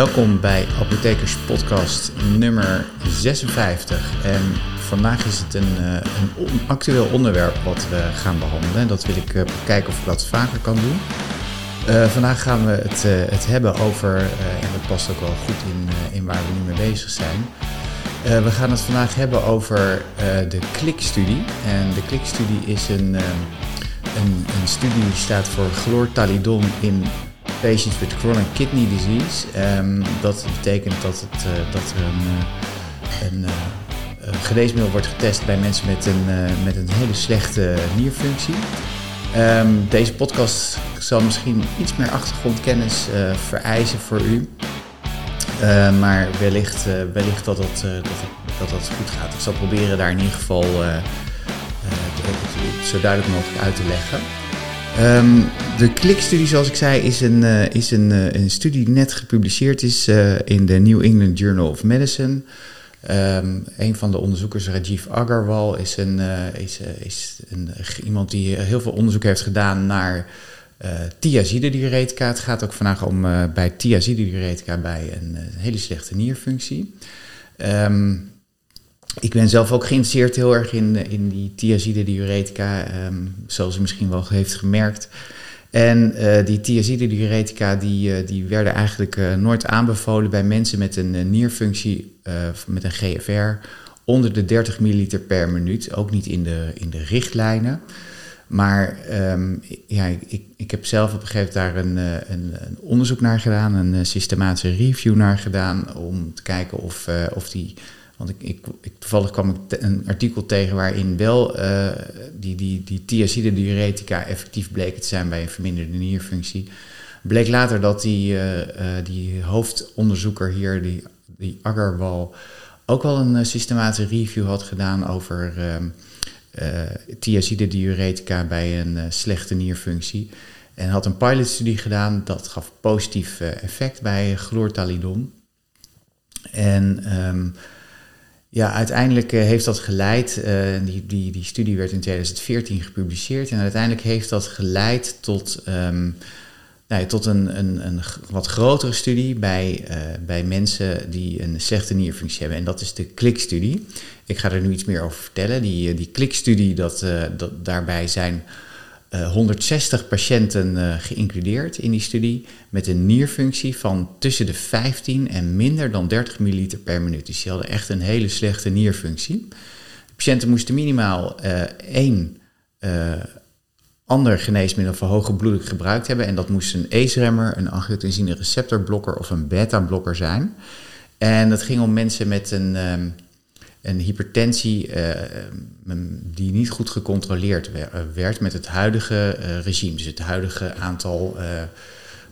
Welkom bij Apothekers Podcast nummer 56. En vandaag is het een, eh, een actueel onderwerp wat we gaan behandelen. Dat wil ik uh, kijken of ik dat vaker kan doen. Uh, vandaag gaan we het, het hebben over, en dat past ook wel goed in, in waar we nu mee bezig zijn. we gaan het vandaag hebben over de klikstudie. En de klikstudie is een, een, een studie die staat voor chlortalidon in patients with chronic kidney disease. Um, dat betekent dat, het, uh, dat er een, een, uh, een, geneesmiddel wordt getest bij mensen met een, met een hele slechte nierfunctie. Um, deze podcast zal misschien iets meer achtergrondkennis vereisen voor u. maar wellicht, wellicht dat, dat, dat het goed gaat. Ik zal proberen daar in ieder geval zo duidelijk mogelijk uit te leggen. Um, de klikstudie, zoals ik zei, is een, uh, is een, uh, een studie die net gepubliceerd is uh, in de New England Journal of Medicine. Um, een van de onderzoekers, Rajiv Agarwal, is, een, is, is een, iemand die heel veel onderzoek heeft gedaan naar thiazide-diuretica. Het gaat ook vandaag om bij thiazide-diuretica bij een hele slechte nierfunctie. Um, ik ben zelf ook geïnteresseerd heel erg in, in die thiazide diuretica, um, zoals u misschien wel heeft gemerkt. En uh, die thiazide diuretica die, uh, die werden eigenlijk nooit aanbevolen bij mensen met een nierfunctie, met een GFR, onder de 30 milliliter per minuut. Ook niet in de, in de richtlijnen. Maar um, ja, ik, ik heb zelf op een gegeven moment daar een, een, een onderzoek naar gedaan, een systematische review naar gedaan, om te kijken of, of die want ik, ik, toevallig kwam ik een artikel tegen waarin wel uh, die, die, die thiazide diuretica effectief bleken te zijn bij een verminderde nierfunctie. Bleek later dat die, uh, uh, die hoofdonderzoeker hier, die, die Agarwal, ook wel een systematische review had gedaan over thiazide diuretica bij een slechte nierfunctie. En had een pilotstudie gedaan dat gaf positief effect bij chlortalidon. En um, ja, uiteindelijk eh, heeft dat geleid, uh, die, die, die studie werd in 2014 gepubliceerd en uiteindelijk heeft dat geleid tot, um, nou ja, tot een, een, een wat grotere studie bij, uh, bij mensen die een slechte nierfunctie hebben. En dat is de klikstudie. Ik ga er nu iets meer over vertellen. Die, die klikstudie, dat, dat, daarbij zijn 160 eh, patiënten uh, geïncludeerd in die studie met een nierfunctie van tussen de 15 en minder dan 30 milliliter per minuut. Dus die hadden echt een hele slechte nierfunctie. De patiënten moesten minimaal uh, één ander geneesmiddel voor hoge bloeddruk gebruikt hebben. En dat moest een ACE-remmer, een angiotensine receptorblokker of een beta-blokker zijn. En dat ging om mensen met een... Um, een hypertensie uh, die niet goed gecontroleerd werd met het huidige uh, regime. Dus het huidige aantal, uh,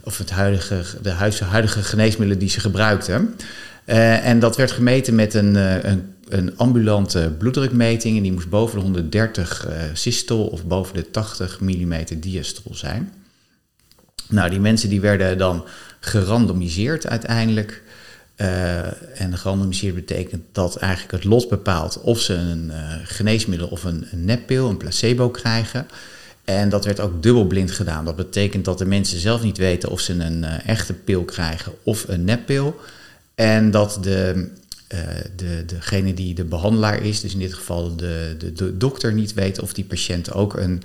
of het huidige, de huidige geneesmiddelen die ze gebruikten. en dat werd gemeten met een, een, een, ambulante bloeddrukmeting. En die moest boven de 130 systol of boven de 80 mm diastol zijn. Nou, die mensen die werden dan gerandomiseerd uiteindelijk uh, en gerandomiseerd betekent dat eigenlijk het lot bepaalt of ze een uh, geneesmiddel of een, neppil, een placebo krijgen. En dat werd ook dubbelblind gedaan. Dat betekent dat de mensen zelf niet weten of ze een uh, echte pil krijgen of een neppil. En dat de, de, degene die de behandelaar is, dus in dit geval de, de, de dokter, niet weet of die patiënt ook een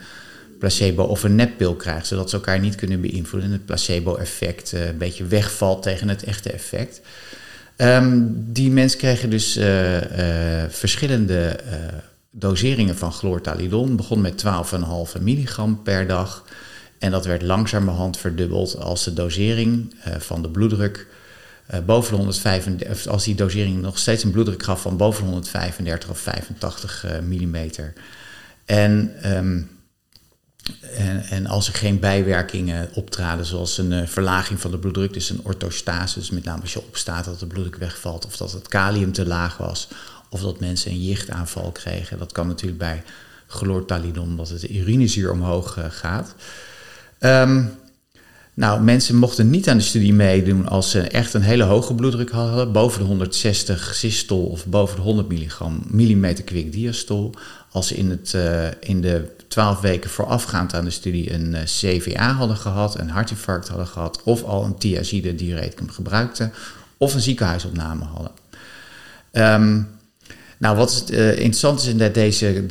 placebo of een neppil krijgt. Zodat ze elkaar niet kunnen beïnvloeden en het placebo-effect een beetje wegvalt tegen het echte effect. Um, die mensen kregen dus uh, uh, verschillende uh, doseringen van chlortalidon. Begon met 12,5 milligram per dag. En dat werd langzamerhand verdubbeld als de dosering van de bloeddruk boven de 135, als die dosering nog steeds een bloeddruk gaf van boven de 135 of 85 millimeter. En um, en, en, als er geen bijwerkingen optraden, zoals een uh, verlaging van de bloeddruk, dus een orthostase, dus met name als je opstaat dat de bloeddruk wegvalt, of dat het kalium te laag was, of dat mensen een jichtaanval kregen. Dat kan natuurlijk bij chlortalidon, omdat het urinezuur omhoog uh, gaat. Um, nou, mensen mochten niet aan de studie meedoen als ze echt een hele hoge bloeddruk hadden, boven de 160 systol of boven de 100 milligram, millimeter kwik diastol. Als ze in, het, uh, in de twaalf weken voorafgaand aan de studie een CVA hadden gehad, een hartinfarct hadden gehad, of al een thiazide diureticum gebruikten, of een ziekenhuisopname hadden. Ehm, nou, wat uh, interessant is in deze,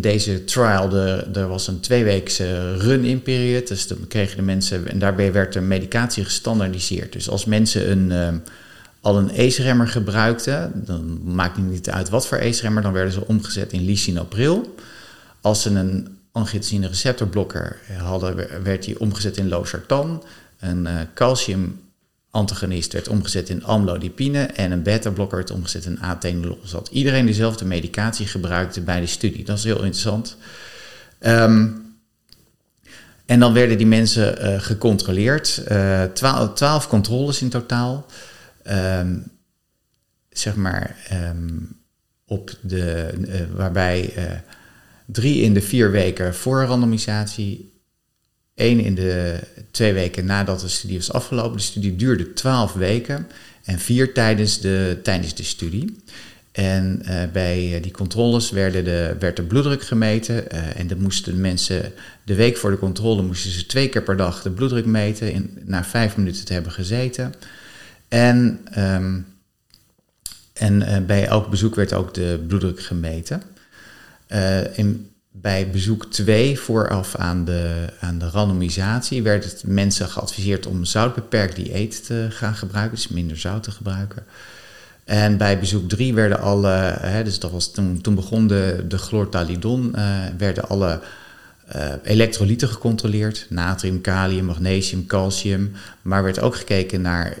deze trial, er was een tweeweekse run-in periode. Dus dan kregen de mensen, en daarbij werd de medicatie gestandaardiseerd. Dus als mensen een, uh, al een ACE-remmer gebruikten, dan maakt het niet uit wat voor ACE-remmer, dan werden ze omgezet in lisinopril. Als ze een angiotensine receptorblokker hadden, werd die omgezet in losartan. Een calcium antagonist werd omgezet in amlodipine en een beta-blokker werd omgezet in atenolol. Dus iedereen dezelfde medicatie gebruikte bij de studie. Dat is heel interessant. Um, en dan werden die mensen uh, gecontroleerd. Twaalf, controles in totaal. Um, zeg maar um, op de, waarbij drie in de vier weken voor randomisatie, Eén in de twee weken nadat de studie was afgelopen. De studie duurde twaalf weken en vier tijdens de, tijdens de studie. En uh, bij die controles werden de, werd de bloeddruk gemeten. Uh, en dan moesten mensen de week voor de controle moesten ze twee keer per dag de bloeddruk meten. In, na vijf minuten te hebben gezeten. En, um, en bij elk bezoek werd ook de bloeddruk gemeten. In, bij bezoek 2 vooraf aan de, aan de randomisatie werd het mensen geadviseerd om zoutbeperkt dieet te gaan gebruiken, dus minder zout te gebruiken. En bij bezoek 3 werden alle, hè, dus dat was toen, toen begon de, de chlortalidon, uh, werden alle uh, elektrolyten gecontroleerd. Natrium, kalium, magnesium, calcium. Maar werd ook gekeken naar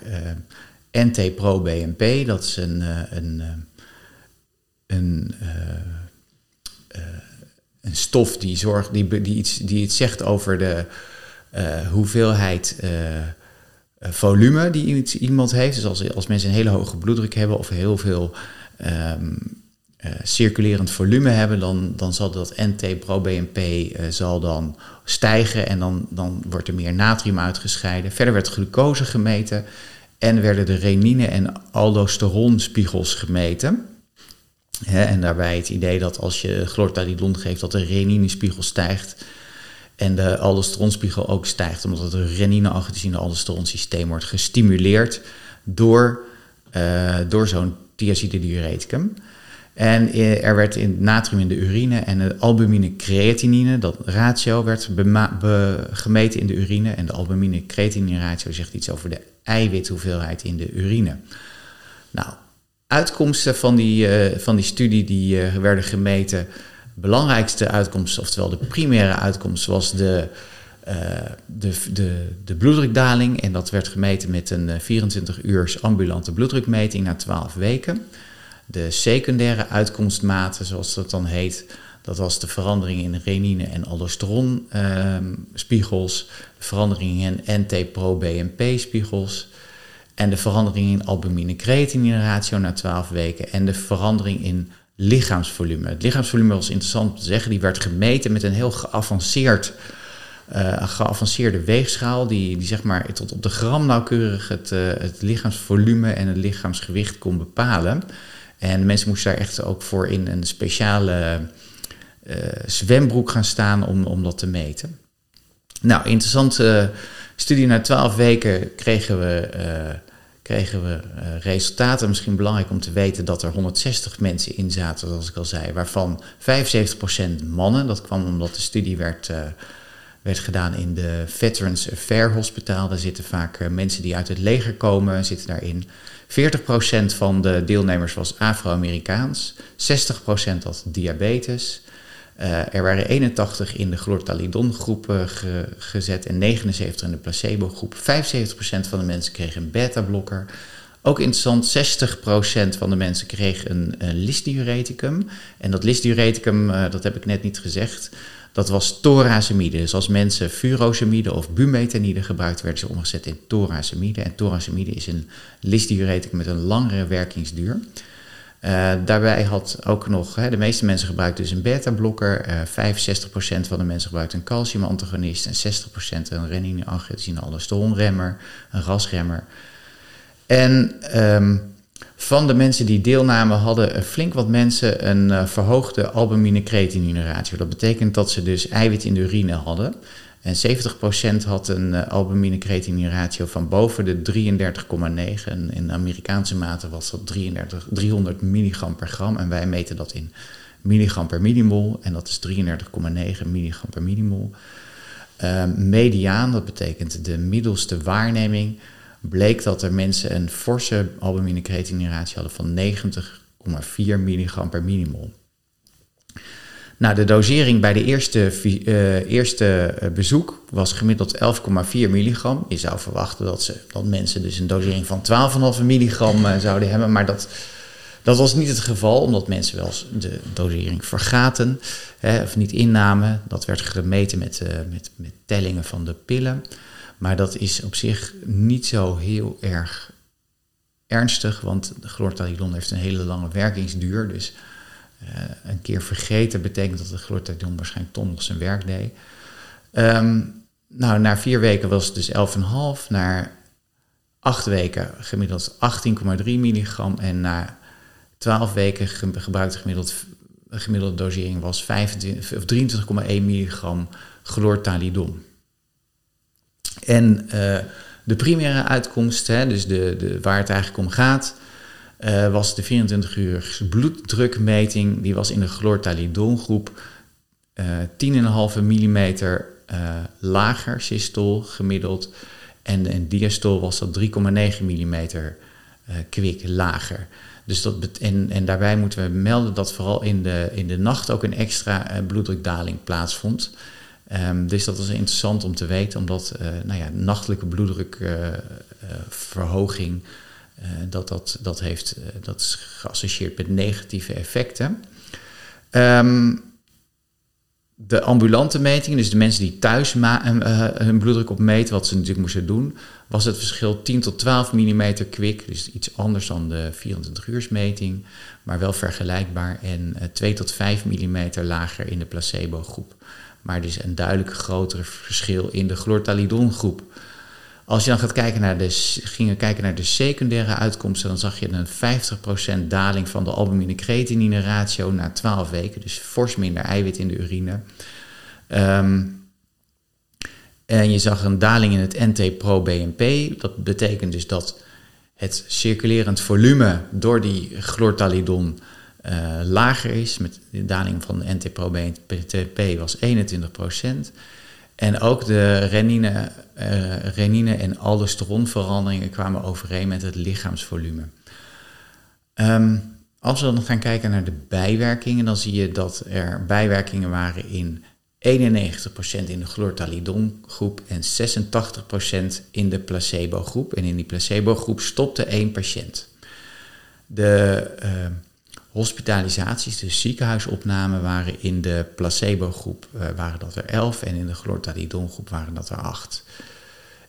uh, NT-pro-BNP. Dat is een, een een stof die, zorgt, die, die, iets, die iets zegt over de uh, hoeveelheid uh, volume die iemand heeft. Dus als, als mensen een hele hoge bloeddruk hebben of heel veel uh, circulerend volume hebben, dan, dan zal dat NT-proBNP zal dan stijgen en dan, dan wordt er meer natrium uitgescheiden. Verder werd glucose gemeten en werden de renine- en aldosteronspiegels gemeten en daarbij het idee dat als je chlortalidon geeft, dat de reninespiegel stijgt. En de aldosteronspiegel ook stijgt, omdat het renine-angiotensine aldosteronsysteem wordt gestimuleerd door, uh, door zo'n thiazide diureticum. En eh, er werd in natrium in de urine en de albumine-creatinine, dat ratio, werd gemeten in de urine. En de albumine-creatinine ratio zegt iets over de eiwithoeveelheid in de urine. Nou, uitkomsten van die, uh, van die studie die uh, werden gemeten, belangrijkste uitkomst, oftewel de primaire uitkomst, was de, uh, de, de, de bloeddrukdaling. En dat werd gemeten met een 24 uur ambulante bloeddrukmeting na 12 weken. De secundaire uitkomstmaten, zoals dat dan heet, dat was de verandering in renine- en aldosteronspiegels, de verandering in NT-pro-BNP-spiegels, en de verandering in albumine-creatinine ratio na 12 weken en de verandering in lichaamsvolume. Het lichaamsvolume was interessant om te zeggen, die werd gemeten met een heel geavanceerd, uh, geavanceerde weegschaal, die, die zeg maar tot op de gram nauwkeurig het, uh, het lichaamsvolume en het lichaamsgewicht kon bepalen. En mensen moesten daar echt ook voor in een speciale uh, zwembroek gaan staan om, om dat te meten. Nou, interessant studie na 12 weken kregen we, uh, kregen we uh, resultaten. Misschien belangrijk om te weten dat er 160 mensen in zaten, zoals ik al zei, waarvan 75% mannen. Dat kwam omdat de studie werd, uh, werd gedaan in de Veterans Affairs Hospital. Daar zitten vaak mensen die uit het leger komen, zitten daarin. 40% van de deelnemers was Afro-Amerikaans, 60% had diabetes. Uh, er waren 81 in de glortalidon-groep uh, ge gezet en 79 in de placebo-groep. 75% van de mensen kregen een beta-blokker. Ook interessant, 60% van de mensen kreeg een, een lisdiureticum. En dat lisdiureticum, uh, dat heb ik net niet gezegd, dat was torazemide. Dus als mensen furosemide of bumetanide gebruikt, werden ze omgezet in torazemide. En torazemide is een lisdiureticum met een langere werkingsduur. Uh, daarbij had ook nog, hè, de meeste mensen gebruikten dus een beta-blokker. Uh, 65% van de mensen gebruikten een calciumantagonist en 60% een renine-angiotensine aldosteronremmer, een rasremmer. En um, van de mensen die deelnamen hadden flink wat mensen een uh, verhoogde albumine-creatinine ratio. Dat betekent dat ze dus eiwit in de urine hadden. En 70% had een uh, albumine-creatinine ratio van boven de 33,9. En in Amerikaanse maten was dat 33, 300 milligram per gram. En wij meten dat in milligram per millimol. En dat is 33,9 milligram per millimol. Uh, mediaan, dat betekent de middelste waarneming, bleek dat er mensen een forse albumine-creatinine ratio hadden van 90,4 milligram per millimol. Nou, de dosering bij de eerste, uh, eerste eh, bezoek was gemiddeld 11,4 milligram. Je zou verwachten dat, ze, dat mensen dus een dosering van 12,5 milligram uh, zouden hebben, maar dat, dat was niet het geval, omdat mensen wel eens de dosering vergaten hè, of niet innamen. Dat werd gemeten met, met, met tellingen van de pillen. Maar dat is op zich niet zo heel erg ernstig, want chlortalidon heeft een hele lange werkingsduur. Dus een keer vergeten betekent dat de chlortalidon waarschijnlijk toch nog zijn werk deed. Um, nou, na vier weken was het dus 11,5. Na acht weken gemiddeld 18,3 milligram. En na 12 weken gebruikte gemiddeld, gemiddelde dosering was 23,1 milligram chlortalidon. En uh, de primaire uitkomst, hè, dus de, de, waar het eigenlijk om gaat, uh, was de 24 uur bloeddrukmeting. Die was in de chlortalidongroep uh, 10,5 mm lager systol gemiddeld. En in diastol was dat 3,9 mm kwik lager. Dus dat en, en daarbij moeten we melden dat vooral in de, in de nacht ook een extra uh, bloeddrukdaling plaatsvond. Um, dus dat was interessant om te weten, omdat uh, nou ja, nachtelijke bloeddrukverhoging, uh, dat, dat, dat, heeft, dat is geassocieerd met negatieve effecten. Um, de ambulante metingen, dus de mensen die thuis uh, hun bloeddruk opmeten, wat ze natuurlijk moesten doen, was het verschil 10 tot 12 mm kwik. Dus iets anders dan de 24 uursmeting, maar wel vergelijkbaar. En uh, 2 tot 5 mm lager in de placebo-groep. Maar dus een duidelijk groter verschil in de chlortalidon-groep. Als je dan gaat kijken naar de, gingen kijken naar de secundaire uitkomsten, dan zag je een 50% daling van de albumine-creatinine ratio na 12 weken. Dus fors minder eiwit in de urine. Um, en je zag een daling in het NT-pro-BNP. Dat betekent dus dat het circulerend volume door die chlortalidon uh, lager is. Met de daling van NT-pro-BNP was 21%. En ook de renine, uh, renine en aldosteronveranderingen kwamen overeen met het lichaamsvolume. Um, als we dan gaan kijken naar de bijwerkingen, dan zie je dat er bijwerkingen waren in 91% in de chlortalidongroep en 86% in de placebo-groep. En in die placebo-groep stopte één patiënt. De uh, hospitalisaties, de ziekenhuisopnamen, waren in de placebo-groep uh, waren dat er 11 en in de chlortalidongroep waren dat er 8.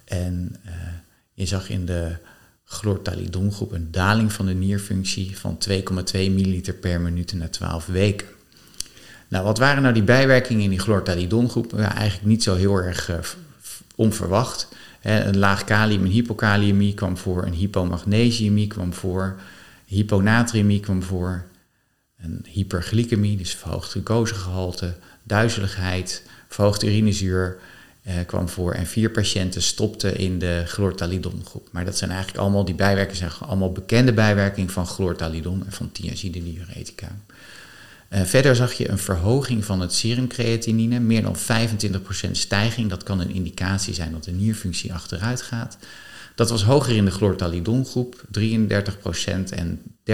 En uh, je zag in de chlortalidongroep een daling van de nierfunctie van 2,2 milliliter per minuut na 12 weken. Nou, wat waren nou die bijwerkingen in die chlortalidongroep? Ja, eigenlijk niet zo heel erg uh, onverwacht. een laag kalium en hypokaliëmie kwam voor, een hypomagnesiumie kwam voor, hyponatriumie kwam voor, een hyperglycemie, dus verhoogd glucosegehalte, duizeligheid, verhoogd urinezuur eh, kwam voor. En vier patiënten stopten in de chlortalidongroep. Maar dat zijn eigenlijk allemaal, die bijwerkingen zijn allemaal bekende bijwerkingen van chlortalidon en van thiazide-diuretica. Uh, verder zag je een verhoging van het serumcreatinine, meer dan 25% stijging. Dat kan een indicatie zijn dat de nierfunctie achteruit gaat. Dat was hoger in de chlortalidongroep, 33% en 13%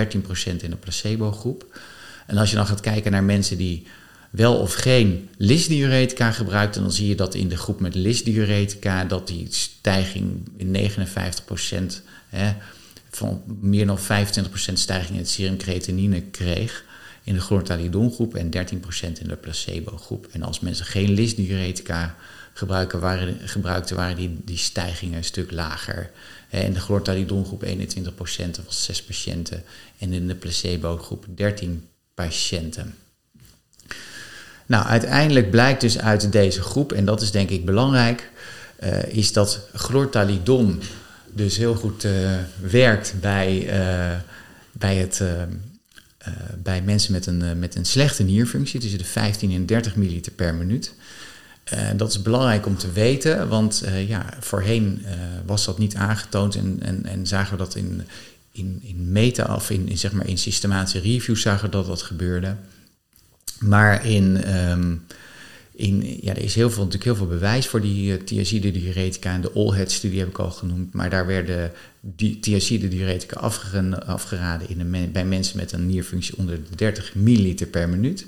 in de placebo-groep. En als je dan gaat kijken naar mensen die wel of geen lisdiuretica gebruikten, dan zie je dat in de groep met lisdiuretica dat die stijging in 59% hè, van meer dan 25% stijging in het serumcreatinine kreeg in de chlortalidongroep en 13% in de placebo-groep. En als mensen geen lisdiuretica gebruiken, waren, gebruikten, waren die, die stijgingen een stuk lager. In de chlortalidongroep 21%, dat was 6 patiënten. En in de placebo-groep 13 patiënten. Nou, uiteindelijk blijkt dus uit deze groep, en dat is denk ik belangrijk, uh, is dat chlortalidon dus heel goed uh, werkt bij uh, bij, het, bij mensen met een, met een slechte nierfunctie, tussen de 15 en 30 milliliter per minuut. dat is belangrijk om te weten, want ja, voorheen was dat niet aangetoond en, en, en zagen we dat in, in, in meta of in, in, zeg maar in systematische reviews zagen dat dat gebeurde. Maar in, ehm, in, ja, er is heel veel, natuurlijk heel veel bewijs voor die uh, thiazide-diuretica. En de Allhead-studie heb ik al genoemd. Maar daar werden die thiazide-diuretica afgeraden in bij mensen met een nierfunctie onder de 30 milliliter per minuut.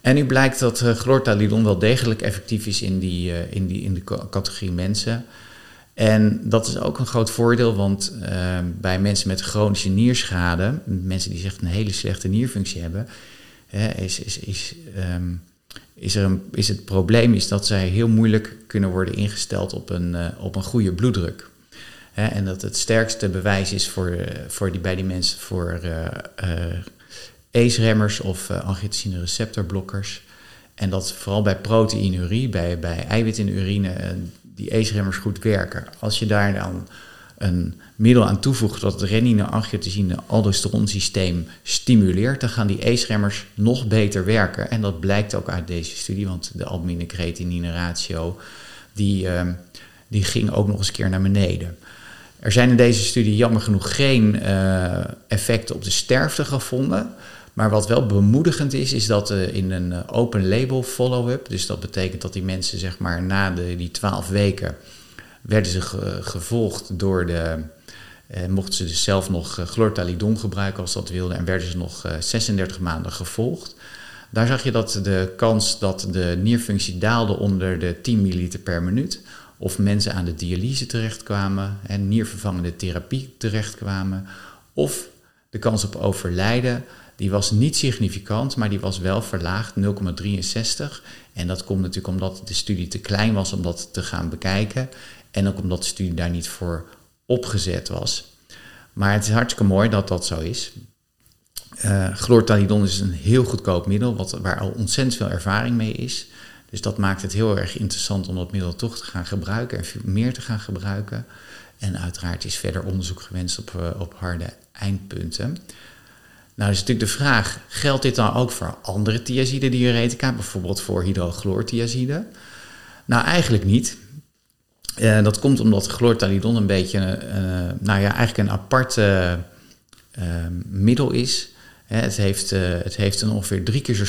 En nu blijkt dat uh, wel degelijk effectief is in, die, uh, in, die, in de categorie mensen. En dat is ook een groot voordeel, want uh, bij mensen met chronische nierschade, mensen die echt een hele slechte nierfunctie hebben, is, is, is, um, is, er een, is het probleem is dat zij heel moeilijk kunnen worden ingesteld op een, uh, op een goede bloeddruk. En dat het sterkste bewijs is voor, uh, voor die, bij die mensen voor uh, ACE-remmers of angiotensine receptorblokkers. En dat vooral bij proteinurie, bij, bij eiwit in urine, die ACE-remmers goed werken. Als je daar dan een middel aan toevoegt dat het renine-angiotensine aldosteron systeem stimuleert, dan gaan die ACE-remmers nog beter werken. En dat blijkt ook uit deze studie, want de albumine-creatinine ratio die, uh, die ging ook nog eens een keer naar beneden. Er zijn in deze studie jammer genoeg geen uh, effecten op de sterfte gevonden. Maar wat wel bemoedigend is, is dat uh, in een eh, open label follow-up, dus dat betekent dat die mensen zeg maar na de, die 12 weken werden ze gevolgd door de, eh, mochten ze dus zelf nog chlortalidon gebruiken als dat wilden en werden ze nog 36 maanden gevolgd. Daar zag je dat de kans dat de nierfunctie daalde onder de 10 milliliter per minuut, of mensen aan de dialyse terechtkwamen en niervervangende therapie terechtkwamen, of de kans op overlijden die was niet significant, maar die was wel verlaagd, 0,63. En dat komt natuurlijk omdat de studie te klein was om dat te gaan bekijken. En ook omdat de studie daar niet voor opgezet was. Maar het is hartstikke mooi dat dat zo is. Uh, chlortalidon is een heel goedkoop middel, wat, waar al ontzettend veel ervaring mee is. Dus dat maakt het heel erg interessant om dat middel toch te gaan gebruiken en meer te gaan gebruiken. En uiteraard is verder onderzoek gewenst op, uh, op harde eindpunten. Nou is natuurlijk de vraag, geldt dit dan ook voor andere thiazide-diuretica, bijvoorbeeld voor hydrochlorthiazide? Nou, eigenlijk niet. Uh, dat komt omdat chlortalidon een beetje, uh, nou ja, eigenlijk een apart uh, middel is. het, heeft, het heeft een ongeveer drie keer zo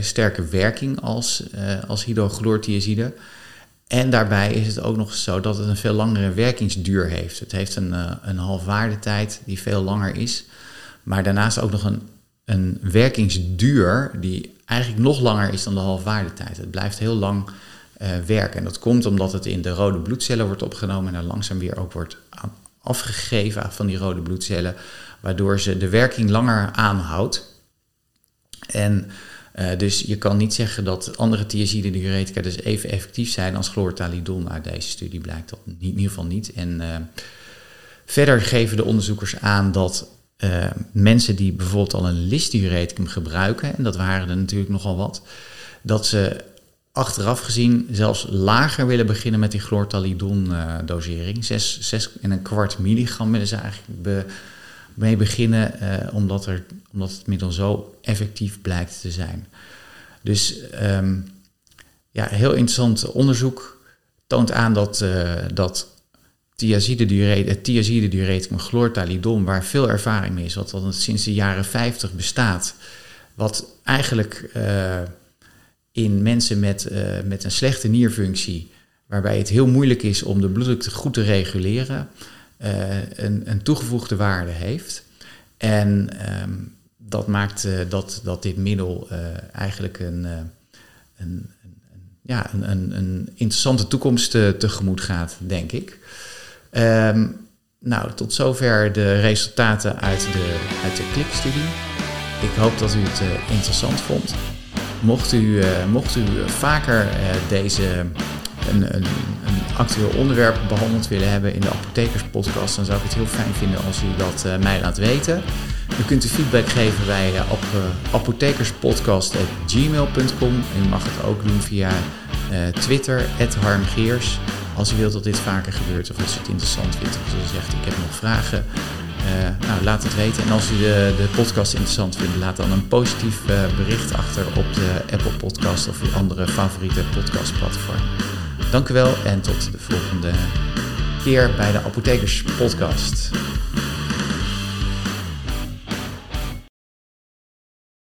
sterke werking als, als hydrochlorthiazide. En daarbij is het ook nog zo dat het een veel langere werkingsduur heeft. Het heeft een, een halfwaardetijd die veel langer is. Maar daarnaast ook nog een, een werkingsduur die eigenlijk nog langer is dan de halfwaardetijd. Het blijft heel lang uh, werken. En dat komt omdat het in de rode bloedcellen wordt opgenomen en dan langzaam weer ook wordt afgegeven van die rode bloedcellen, waardoor ze de werking langer aanhoudt. En uh, dus je kan niet zeggen dat andere thiazide diuretica dus even effectief zijn als chlortalidon. Uit deze studie blijkt dat in ieder geval niet. En uh, verder geven de onderzoekers aan dat uh, mensen die bijvoorbeeld al een listdiureticum gebruiken, en dat waren er natuurlijk nogal wat, dat ze achteraf gezien zelfs lager willen beginnen met die chlortalidon-dosering. Uh, 6, en een kwart milligram willen ze eigenlijk mee beginnen, uh, omdat, er, omdat het middel zo effectief blijkt te zijn. Dus um, ja, heel interessant onderzoek toont aan dat, uh, dat thiazide-diureticum chlortalidon, waar veel ervaring mee is, wat al sinds de jaren 50 bestaat, wat eigenlijk uh, in mensen met, uh, met een slechte nierfunctie, waarbij het heel moeilijk is om de bloeddruk goed te reguleren, een, een, toegevoegde waarde heeft. En um, dat maakt dat, dat dit middel eigenlijk een, een, een, ja, een, een, interessante toekomst tegemoet gaat, denk ik. Um, nou, tot zover de resultaten uit de, uit de klikstudie. Ik hoop dat u het uh, interessant vond. Mocht u, uh, mocht u vaker uh, deze een, een, een, actueel onderwerp behandeld willen hebben in de Apothekerspodcast, dan zou ik het heel fijn vinden als u dat mij laat weten. U kunt u feedback geven bij apothekerspodcast.gmail.com. U mag het ook doen via Twitter, harmgeers. Als u wilt dat dit vaker gebeurt of als u het interessant vindt of u zegt ik heb nog vragen, nou, laat het weten. En als u de, de podcast interessant vindt, laat dan een positief bericht achter op de Apple Podcast of uw andere favoriete podcastplatform. Dank u wel en tot de volgende keer bij de Apothekers Podcast.